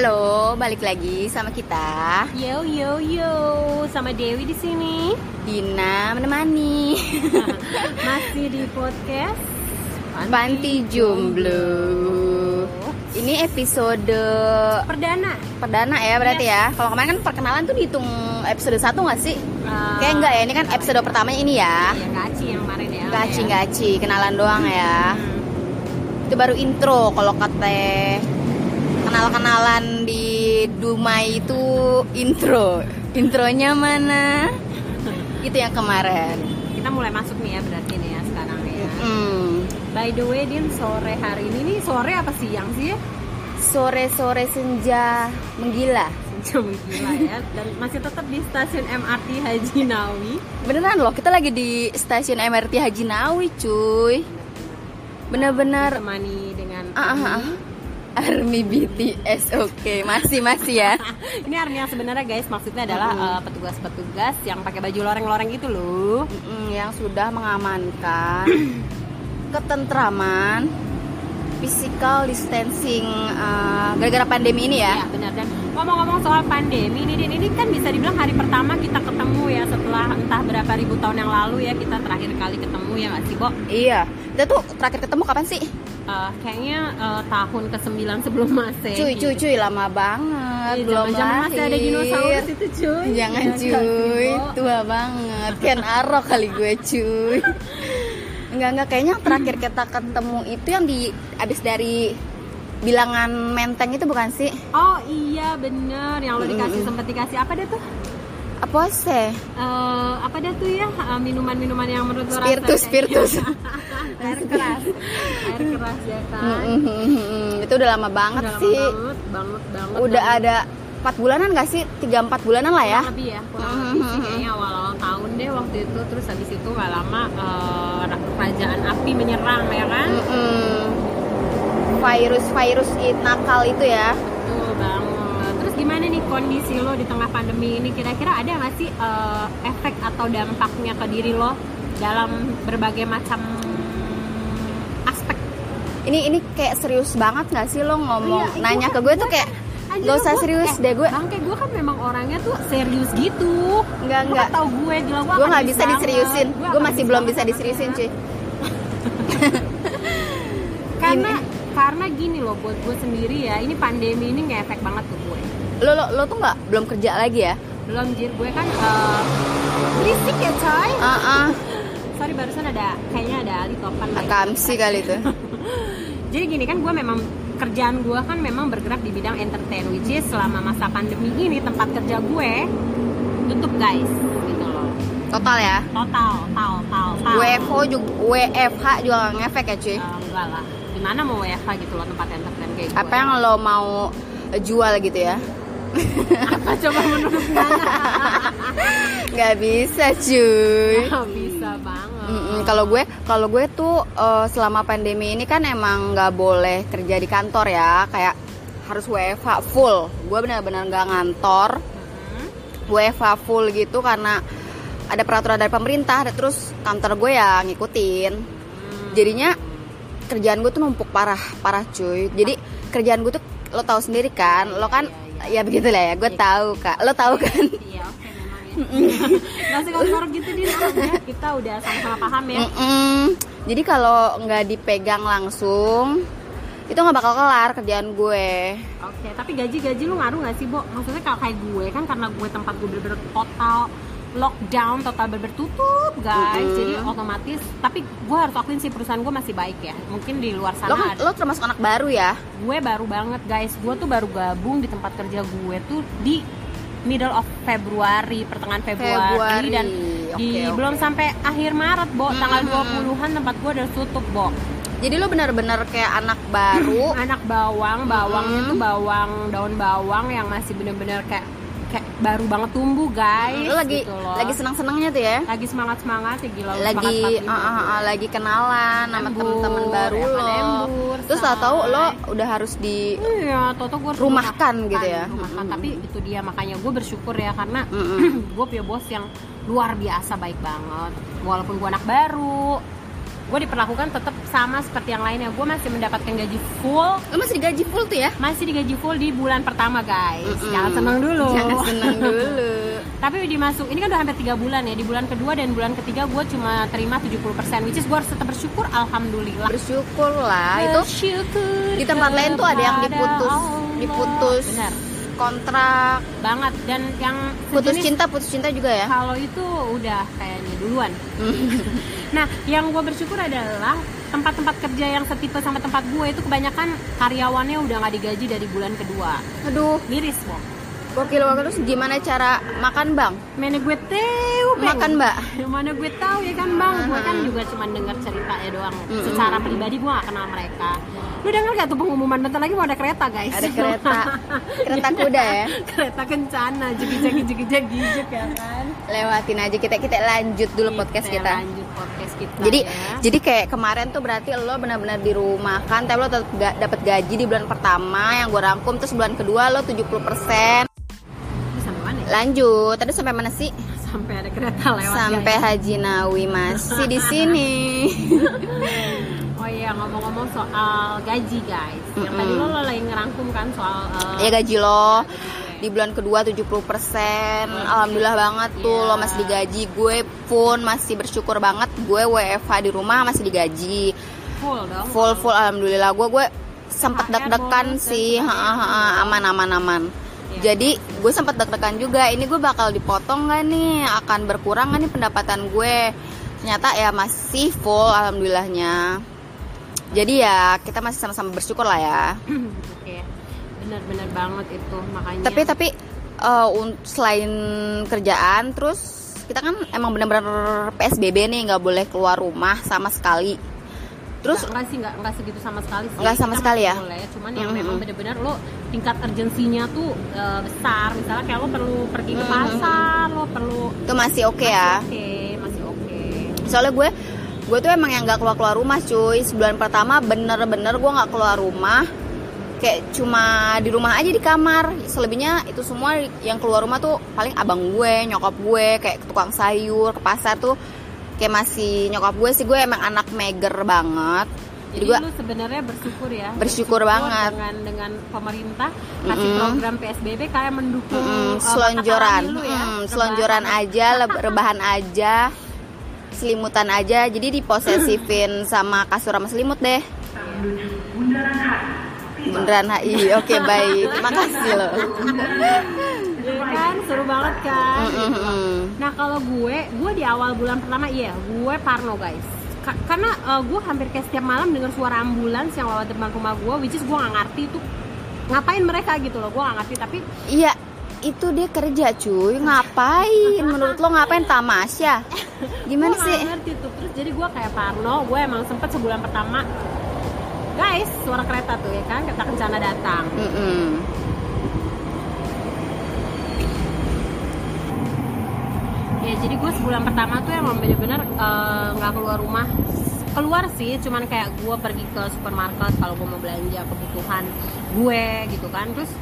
Halo, balik lagi sama kita. Yo yo yo, sama Dewi di sini. Dina menemani. Masih di podcast Panti Jomblo. Ini episode perdana. perdana ya berarti ya. Kalau kemarin kan perkenalan tuh dihitung episode 1 nggak sih? Uh, Kayak enggak ya, ini kan episode pertamanya ini ya. Iya, gaci yang kemarin ya. Gaci ya. gaci, kenalan doang ya. Hmm. Itu baru intro kalau kata kenal-kenalan di Dumai itu intro. Intronya mana? Itu yang kemarin. Kita mulai masuk nih ya berarti nih ya sekarang ya. Hmm. By the way, Din sore hari ini nih sore apa siang sih ya? Sore-sore senja menggila. Jam gila ya. Dan masih tetap di stasiun MRT Haji Nawi. Beneran loh, kita lagi di stasiun MRT Haji Nawi, cuy. Bener-bener Ditemani dengan Ah, ah, ah. Army. BTS, oke, masih masih ya. Ini army yang sebenarnya guys maksudnya adalah Mm-mm. uh, petugas-petugas yang pakai baju loreng-loreng gitu loh. Mm-mm, yang sudah mengamankan ketentraman, physical distancing uh, gara-gara pandemi ini ya. Iya benar dan ngomong-ngomong soal pandemi ini Din, ini kan bisa dibilang hari pertama kita ketemu ya setelah entah berapa ribu tahun yang lalu ya kita terakhir kali ketemu ya nggak sih Bo? Iya. Kita tuh terakhir ketemu kapan sih? Eh, kayaknya eh, tahun ke-9 sebelum Masehi. Cuy, cuy, cuy, lama banget. Iya, belum lahir. masih ada dinosaurus itu cuy. Jangan cuy, tua banget. Ken Arok kali gue cuy. Enggak enggak kayaknya yang terakhir kita ketemu itu yang di abis dari bilangan menteng itu bukan sih? Oh iya bener yang lo dikasih Mm-mm. sempat dikasih apa deh tuh? Apa sih? Eh, apa dah tuh ya eh, minuman-minuman yang menurut lo Spiritus, spiritus. air keras air keras ya kan Mm-mm. Itu udah lama banget Udah lama sih. banget banget banget Udah banget. ada 4 bulanan gak sih? 3-4 bulanan lah ya? kurang lebih ya kurang lebih sih kayaknya awal-awal tahun deh waktu itu terus habis itu nggak lama eh, kerajaan api menyerang ya kan Mm-mm. Virus-virus i- nakal itu ya. betul banget terus gimana kondisi lo di tengah pandemi ini kira-kira ada nggak sih eh, efek atau dampaknya ke diri lo dalam berbagai macam aspek Ini ini kayak serius banget gak sih lo ngomong Iya, nanya gue- ke gue tuh gue- kayak Anjir, gak usah gua- serius eh, deh gue. bangke gue kan memang orangnya tuh serius gitu Enggak enggak. kan tau gue gila gue Gue nggak bisa banget. diseriusin. Gue Gue masih belum bisa diseriusin cuy. karena karena gini loh buat gue sendiri ya ini pandemi ini ngefek banget ke gue Lo lo, lo tuh nggak belum kerja lagi ya? belum jir gue kan berisik ya coy Ah ah. sorry barusan ada kayaknya ada Ali topan lagi. Akamsi kali itu. jadi gini kan gue memang kerjaan gue kan memang bergerak di bidang entertain which is selama masa pandemi ini tempat kerja gue tutup guys gitu loh Total ya. total tal tal tal WFO juga WFH juga nggak ngefek ya cuy. Eh, enggak lah gimana mau WFH gitu loh tempat entertain kayak gue Apa yang lo mau jual gitu ya? Apa coba menurut Nana Gak bisa cuy. Nggak bisa banget Kalau gue, kalau gue tuh eh, selama pandemi ini kan emang nggak boleh kerja di kantor ya, kayak harus WFH full. Gue benar-benar nggak ngantor, Hmm. WFH full gitu karena ada peraturan dari pemerintah. Terus kantor gue ya ngikutin. Hmm. Jadinya kerjaan gue tuh numpuk parah, parah cuy. Jadi kerjaan gue tuh lo tahu sendiri kan, lo kan ya begitulah ya. Gue tahu kak, lo tahu kan. Iya oke memang ya Gak sih kalau gitu ah, udah, Kita udah sama-sama paham ya Mm-mm. Jadi kalau nggak dipegang langsung, itu nggak bakal kelar kerjaan gue. Oke tapi gaji-gaji lu ngaruh gak sih Bo? Maksudnya kalau kayak gue kan karena gue tempat gue bener-bener total lockdown total bener tutup guys Mm-mm. jadi otomatis tapi gue harus akuin sih perusahaan gue masih baik ya mungkin di luar Lo sana kan ada lo termasuk anak baru ya? gue baru banget guys gue tuh baru gabung di tempat kerja gue tuh di middle of Februari pertengahan Februari, Februari, dan oke, di oke. belum sampai akhir Maret Bo tanggal Hmm. 20-an tempat gue udah tutup Bo Jadi lo benar-benar kayak anak baru. anak bawang bawangnya Hmm. tuh bawang daun bawang yang masih bener-bener kayak kayak baru banget tumbuh guys lo lagi gitu loh. lagi senang-senangnya tuh ya? lagi semangat semangat ya gila Lagi semangat ah, ah, ah, lagi kenalan sama Embur, temen-temen baru ya kan, lo. embur, Terus tahu-tahu say. lo udah harus di Iya, Toto gue Rumahkan gitu ya. Rumahkan, Mm-mm. tapi itu dia makanya gue bersyukur ya karena Mm-mm. gue punya bos yang luar biasa baik banget. Walaupun gue anak baru, gue diperlakukan tetap sama seperti yang lainnya gue masih mendapatkan gaji full Lo masih digaji full tuh ya? masih digaji full di bulan pertama guys Mm-mm. jangan seneng dulu Jangan seneng dulu. tapi dimasuk ini kan udah hampir tiga bulan ya di bulan kedua dan bulan ketiga gue cuma terima 70% which is gue harus tetap bersyukur alhamdulillah Bersyukur lah. Itu Bersyukur di tempat lain tuh ada yang diputus, Allah. diputus benar kontrak, banget dan yang putus sejenis cinta, putus cinta juga ya. kalau itu udah kayaknya duluan Nah, yang gue bersyukur adalah tempat-tempat kerja yang setipe sama tempat gue itu kebanyakan karyawannya udah nggak digaji dari bulan kedua. Aduh, Miris, Bang. gokil banget terus gimana cara makan bang? Mana gue tahu, Bang. Makan mbak? Mana gue tahu ya kan, Bang. Gue kan juga cuma dengar ceritanya doang. Mm-mm. Secara pribadi gue gak kenal mereka. Lu denger gak tuh pengumuman bentar lagi mau ada kereta, guys? Ada kereta, kereta kuda ya. kereta kencana, jegi-jegi jegi-jegi ya kan. Lewatin aja kita kita lanjut dulu podcast kita. Lanjut podcast kita. Jadi ya. jadi kayak kemarin tuh berarti lo benar-benar di rumah kan, tapi lo tetap ga- dapat gaji di bulan pertama yang gue rangkum terus bulan kedua lo 70% Ini sampai mana ya? Lanjut, tadi sampai mana sih? Sampai ada kereta lewat. Sampai guys. Haji Nawi masih di sini. Oh iya ngomong-ngomong soal gaji guys. Yang tadi lo, lo lagi ngerangkum kan soal uh, ya gaji lo di bulan kedua 70% Alhamdulillah banget tuh Iya. lo masih digaji. Gue pun masih bersyukur banget Gue WFH di rumah masih digaji. Full dong. Full full Alhamdulillah. Gue gue sempet deg-degan sih. Ha, ha, ha, Aman aman aman. Iya. Jadi gue sempet deg-degan juga. Ini gue bakal dipotong gak nih? Akan berkurang gak nih pendapatan gue? Ternyata ya masih full Alhamdulillahnya. Jadi ya kita masih sama-sama bersyukur lah ya. Oke. Bener-bener banget itu makanya. tapi tapi un- selain kerjaan terus kita kan emang benar-benar PSBB nih nggak boleh keluar rumah sama sekali terus Nggak- enggak sih enggak enggak segitu sama sekali sih. Nggak sama Kita sekali ya? Boleh, cuman yang Mhm. memang bener-bener lo tingkat urgensinya tuh uh, besar. Misalnya kayak lo perlu pergi ke pasar, lo perlu itu masih oke ya Oke, masih oke. soalnya gue gue tuh emang yang nggak keluar keluar rumah cuy sebulan pertama bener-bener gue nggak keluar rumah kayak cuma di rumah aja di kamar selebihnya itu semua yang keluar rumah tuh paling abang gue nyokap gue kayak ke tukang sayur ke pasar tuh kayak masih nyokap gue sih gue emang anak meger banget jadi Jadi gue lu sebenarnya bersyukur ya. Bersyukur banget. dengan dengan pemerintah kasih Mm-mm. program PSBB kayak mendukung Mm, uh, selonjoran, ya. Mm, selonjoran aja, rebahan aja, selimutan aja. Jadi diposesifin sama kasur sama selimut deh. Bundaran HI. Oke baik, makasih loh. Iya kan, seru banget kan. Mm, mm, mm. Nah kalau gue, gue di awal bulan pertama iya, gue parno guys. Ka- karena uh, gue hampir kayak setiap malam dengar suara ambulans yang lewat depan rumah gue, which is gue nggak ngerti itu ngapain mereka gitu loh, gue nggak ngerti tapi Iya, itu dia kerja cuy. Ngapain? Menurut lo ngapain tamasya? Gimana Gua sih? ngerti tuh terus jadi gue kayak parno gue emang sempet sebulan pertama guys suara kereta tuh ya kan? Kereta kencana datang. Mm-mm. ya jadi gue sebulan pertama tuh emang bener-bener eh, nggak keluar rumah. Keluar sih cuman kayak gue pergi ke supermarket kalau gue mau belanja kebutuhan gue gitu kan. Terus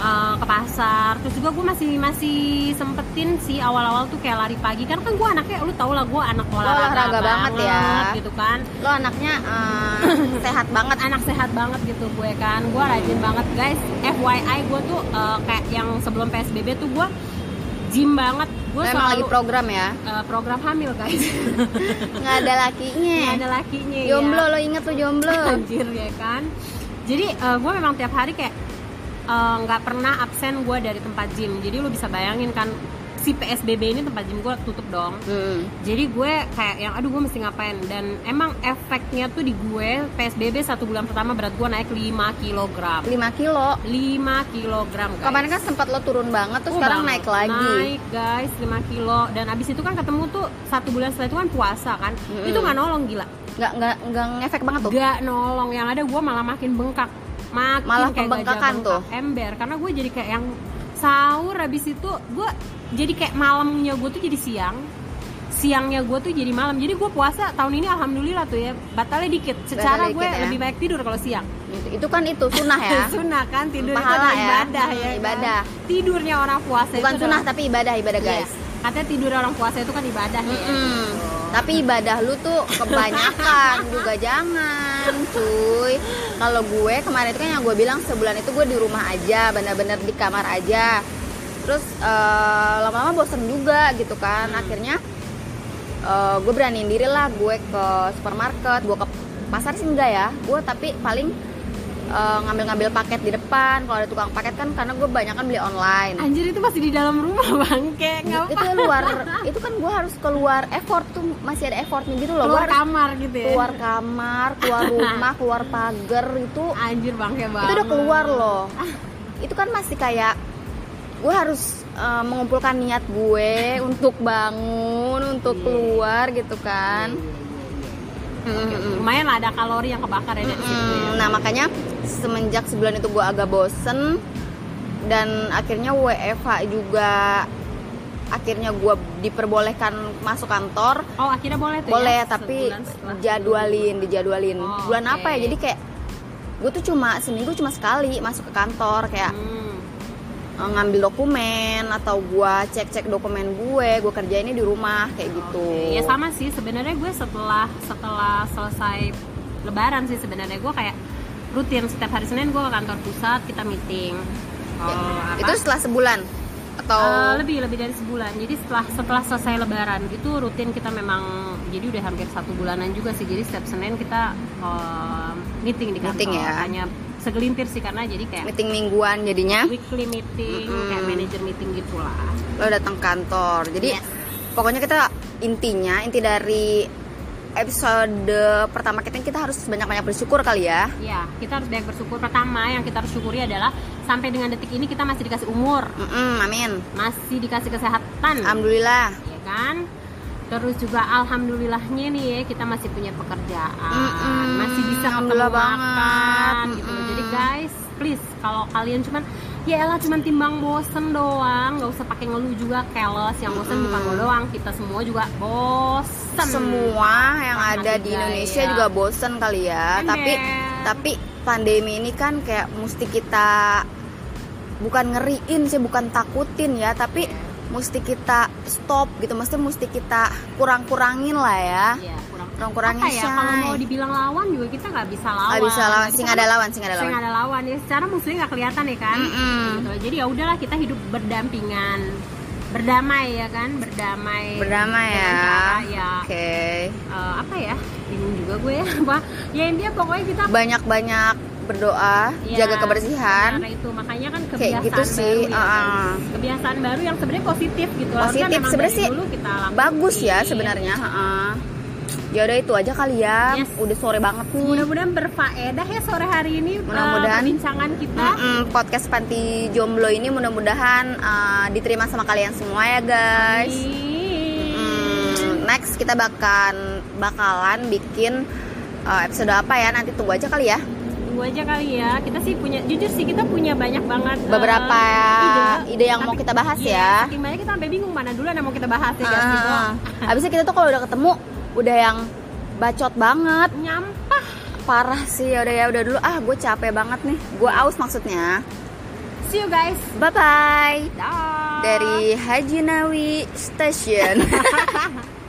eh, ke pasar terus juga gue masih masih sempetin sih awal-awal tuh kayak lari pagi kan kan gue anaknya lu tau lah gue anak olahraga, olahraga banget ya. gitu kan Lo anaknya eh, sehat banget. anak sehat banget gitu gue kan gue rajin banget guys FYI gue tuh eh, kayak yang sebelum PSBB tuh gue gym banget gue emang lagi selalu program ya? eh, program hamil guys Nggak ada lakinya. nggak ada lakinya Jomblo ya. lo inget tuh jomblo. anjir ya kan jadi eh, gue memang tiap hari kayak eh, nggak pernah absen gue dari tempat gym jadi lu bisa bayangin kan si PSBB ini tempat gym gue tutup dong Hmm. jadi gue kayak yang aduh gue mesti ngapain dan emang efeknya tuh di gue PSBB satu bulan pertama berat gue naik 5 kilogram 5 kilo 5 kilogram guys. Kemarin kan sempat lo turun banget terus Oh, sekarang banget. naik lagi. Naik guys 5 kilo dan abis itu kan ketemu tuh satu bulan setelah itu kan puasa kan. Mm-mm. Itu nggak nolong gila. Nggak nggak nggak ngefek banget tuh. Gak nolong yang ada gue malah makin bengkak. Makin Malah kayak pembengkakan tuh. Ember karena gue jadi kayak yang sahur abis itu gue jadi kayak malamnya gue tuh jadi siang siangnya gue tuh jadi malam jadi gue puasa tahun ini alhamdulillah tuh ya batalnya dikit secara Batalnya gue dikit ya. lebih baik tidur kalau siang Itu, itu kan itu sunnah ya. sunnah kan tidur Pahala itu ya. ibadah Hmm, ya kan? ibadah. tidurnya orang puasa Bukan itu sunnah tapi ibadah ibadah Iya. guys. katanya tidur orang puasa itu kan ibadah ya Mm-mm. gitu. Tapi ibadah lu tuh kebanyakan juga jangan, cuy. Kalau gue kemarin itu kan yang gue bilang sebulan itu gue di rumah aja, bener-bener di kamar aja. Terus eh, lama-lama bosen juga gitu kan. Akhirnya eh, gue beraniin diri lah gue ke supermarket, gue ke pasar sih enggak ya. Gue tapi paling eh, ngambil-ngambil paket di depan. Kalau ada tukang paket kan karena gue banyak kan beli online. Anjir itu masih di dalam rumah bangke itu ngapa? luar itu kan gue harus keluar effort tuh masih ada effortnya gitu loh Keluar kamar gitu ya. keluar kamar keluar rumah keluar pagar itu Anjir bangke banget. itu udah keluar loh itu kan masih kayak gue harus eh, mengumpulkan niat gue untuk bangun untuk Iya. keluar gitu kan Lumayan lah ada kalori yang kebakar ya dari situ. ya. Nah makanya semenjak sebulan itu gue agak bosen dan akhirnya WFH juga akhirnya gue diperbolehkan masuk kantor Oh akhirnya boleh tuh boleh ya? tapi jadwalin dijadwalin Oh, bulan oke. apa ya jadi kayak gue tuh cuma seminggu cuma sekali masuk ke kantor kayak Hmm. Eh, ngambil dokumen atau gue cek cek dokumen gue gue kerjainnya di rumah kayak gitu Oke, Ya sama sih sebenarnya gue setelah setelah selesai Lebaran sih sebenarnya gue kayak rutin setiap hari Senin gue ke kantor pusat kita meeting. Oh, apa? itu setelah sebulan atau Eh, lebih lebih dari sebulan. Jadi setelah setelah selesai Lebaran itu rutin kita memang jadi udah hampir satu bulanan juga sih. Jadi setiap Senin kita eh, meeting di kantor. Meeting ya. Hanya segelintir sih karena jadi kayak meeting mingguan jadinya weekly meeting, Mm-mm. kayak manager meeting gitulah. lo datang kantor jadi Yes. pokoknya kita intinya inti dari episode pertama kita kita harus banyak-banyak bersyukur kali ya Ya, kita harus banyak bersyukur. Pertama yang kita harus syukuri adalah sampai dengan detik ini kita masih dikasih umur, Mm-mm, amin masih dikasih kesehatan, alhamdulillah ya kan? Terus juga alhamdulillahnya nih ya kita masih punya pekerjaan, Mm-mm, masih bisa ketemu makan banget. gitu. Guys, please kalau kalian cuman ya elah cuman timbang bosen doang, nggak usah pakai ngeluh juga keles. Yang bosen Mm-mm. bukan lo doang, kita semua juga bosen. semua yang Sama ada di Indonesia ya. juga bosen kali ya Ember. tapi tapi pandemi ini kan kayak mesti kita bukan ngeriin sih bukan takutin ya tapi mesti kita stop gitu mesti mesti kita kurang-kurangin lah ya Iya, kurang kurang-kurangin apa ya kalau mau dibilang lawan juga kita nggak bisa lawan. Nggak bisa lawan bisa nggak ada kan lawan sih nggak ada lawan nggak ada lawan. Ya secara musuhnya nggak kelihatan ya kan? Mm-mm. gitu. jadi ya udahlah kita hidup berdampingan. Berdamai ya kan? Berdamai berdamai ya. cara ya oke. eh, apa ya? Bingung juga gue ya. Apa? Ya intinya pokoknya kita banyak-banyak berdoa ya, jaga kebersihan. karena itu. Makanya kan Kayak kebiasaan gitu sih, baru ya, uh-uh. guys. kebiasaan baru yang sebenarnya positif gitu. Positif, sebenarnya sih dulu kita lakuin. bagus ya sebenarnya heeh. Ya udah itu aja kali ya Yes. udah sore banget nih mudah-mudahan berfaedah ya sore hari ini Mudah-mudahan. perbincangan kita Mm-mm, podcast panti jomblo ini mudah-mudahan uh, diterima sama kalian semua ya guys. Hmm, next kita bakalan bakalan bikin uh, episode apa ya nanti tunggu aja kali ya Tunggu aja kali ya. Kita sih punya, jujur sih kita punya banyak banget eh, beberapa ide. ide yang mau Tapi- kita bahas Iya, ya Saking banyak kita sampai bingung mana dulu yang mau kita bahas ya guys Ah, gitu. Habisnya kita tuh kalau udah ketemu udah yang bacot banget Nyampah. parah sih udah ya udah dulu ah gue capek banget nih gue aus maksudnya See you guys. bye bye Dah. dari Haji Nawi Station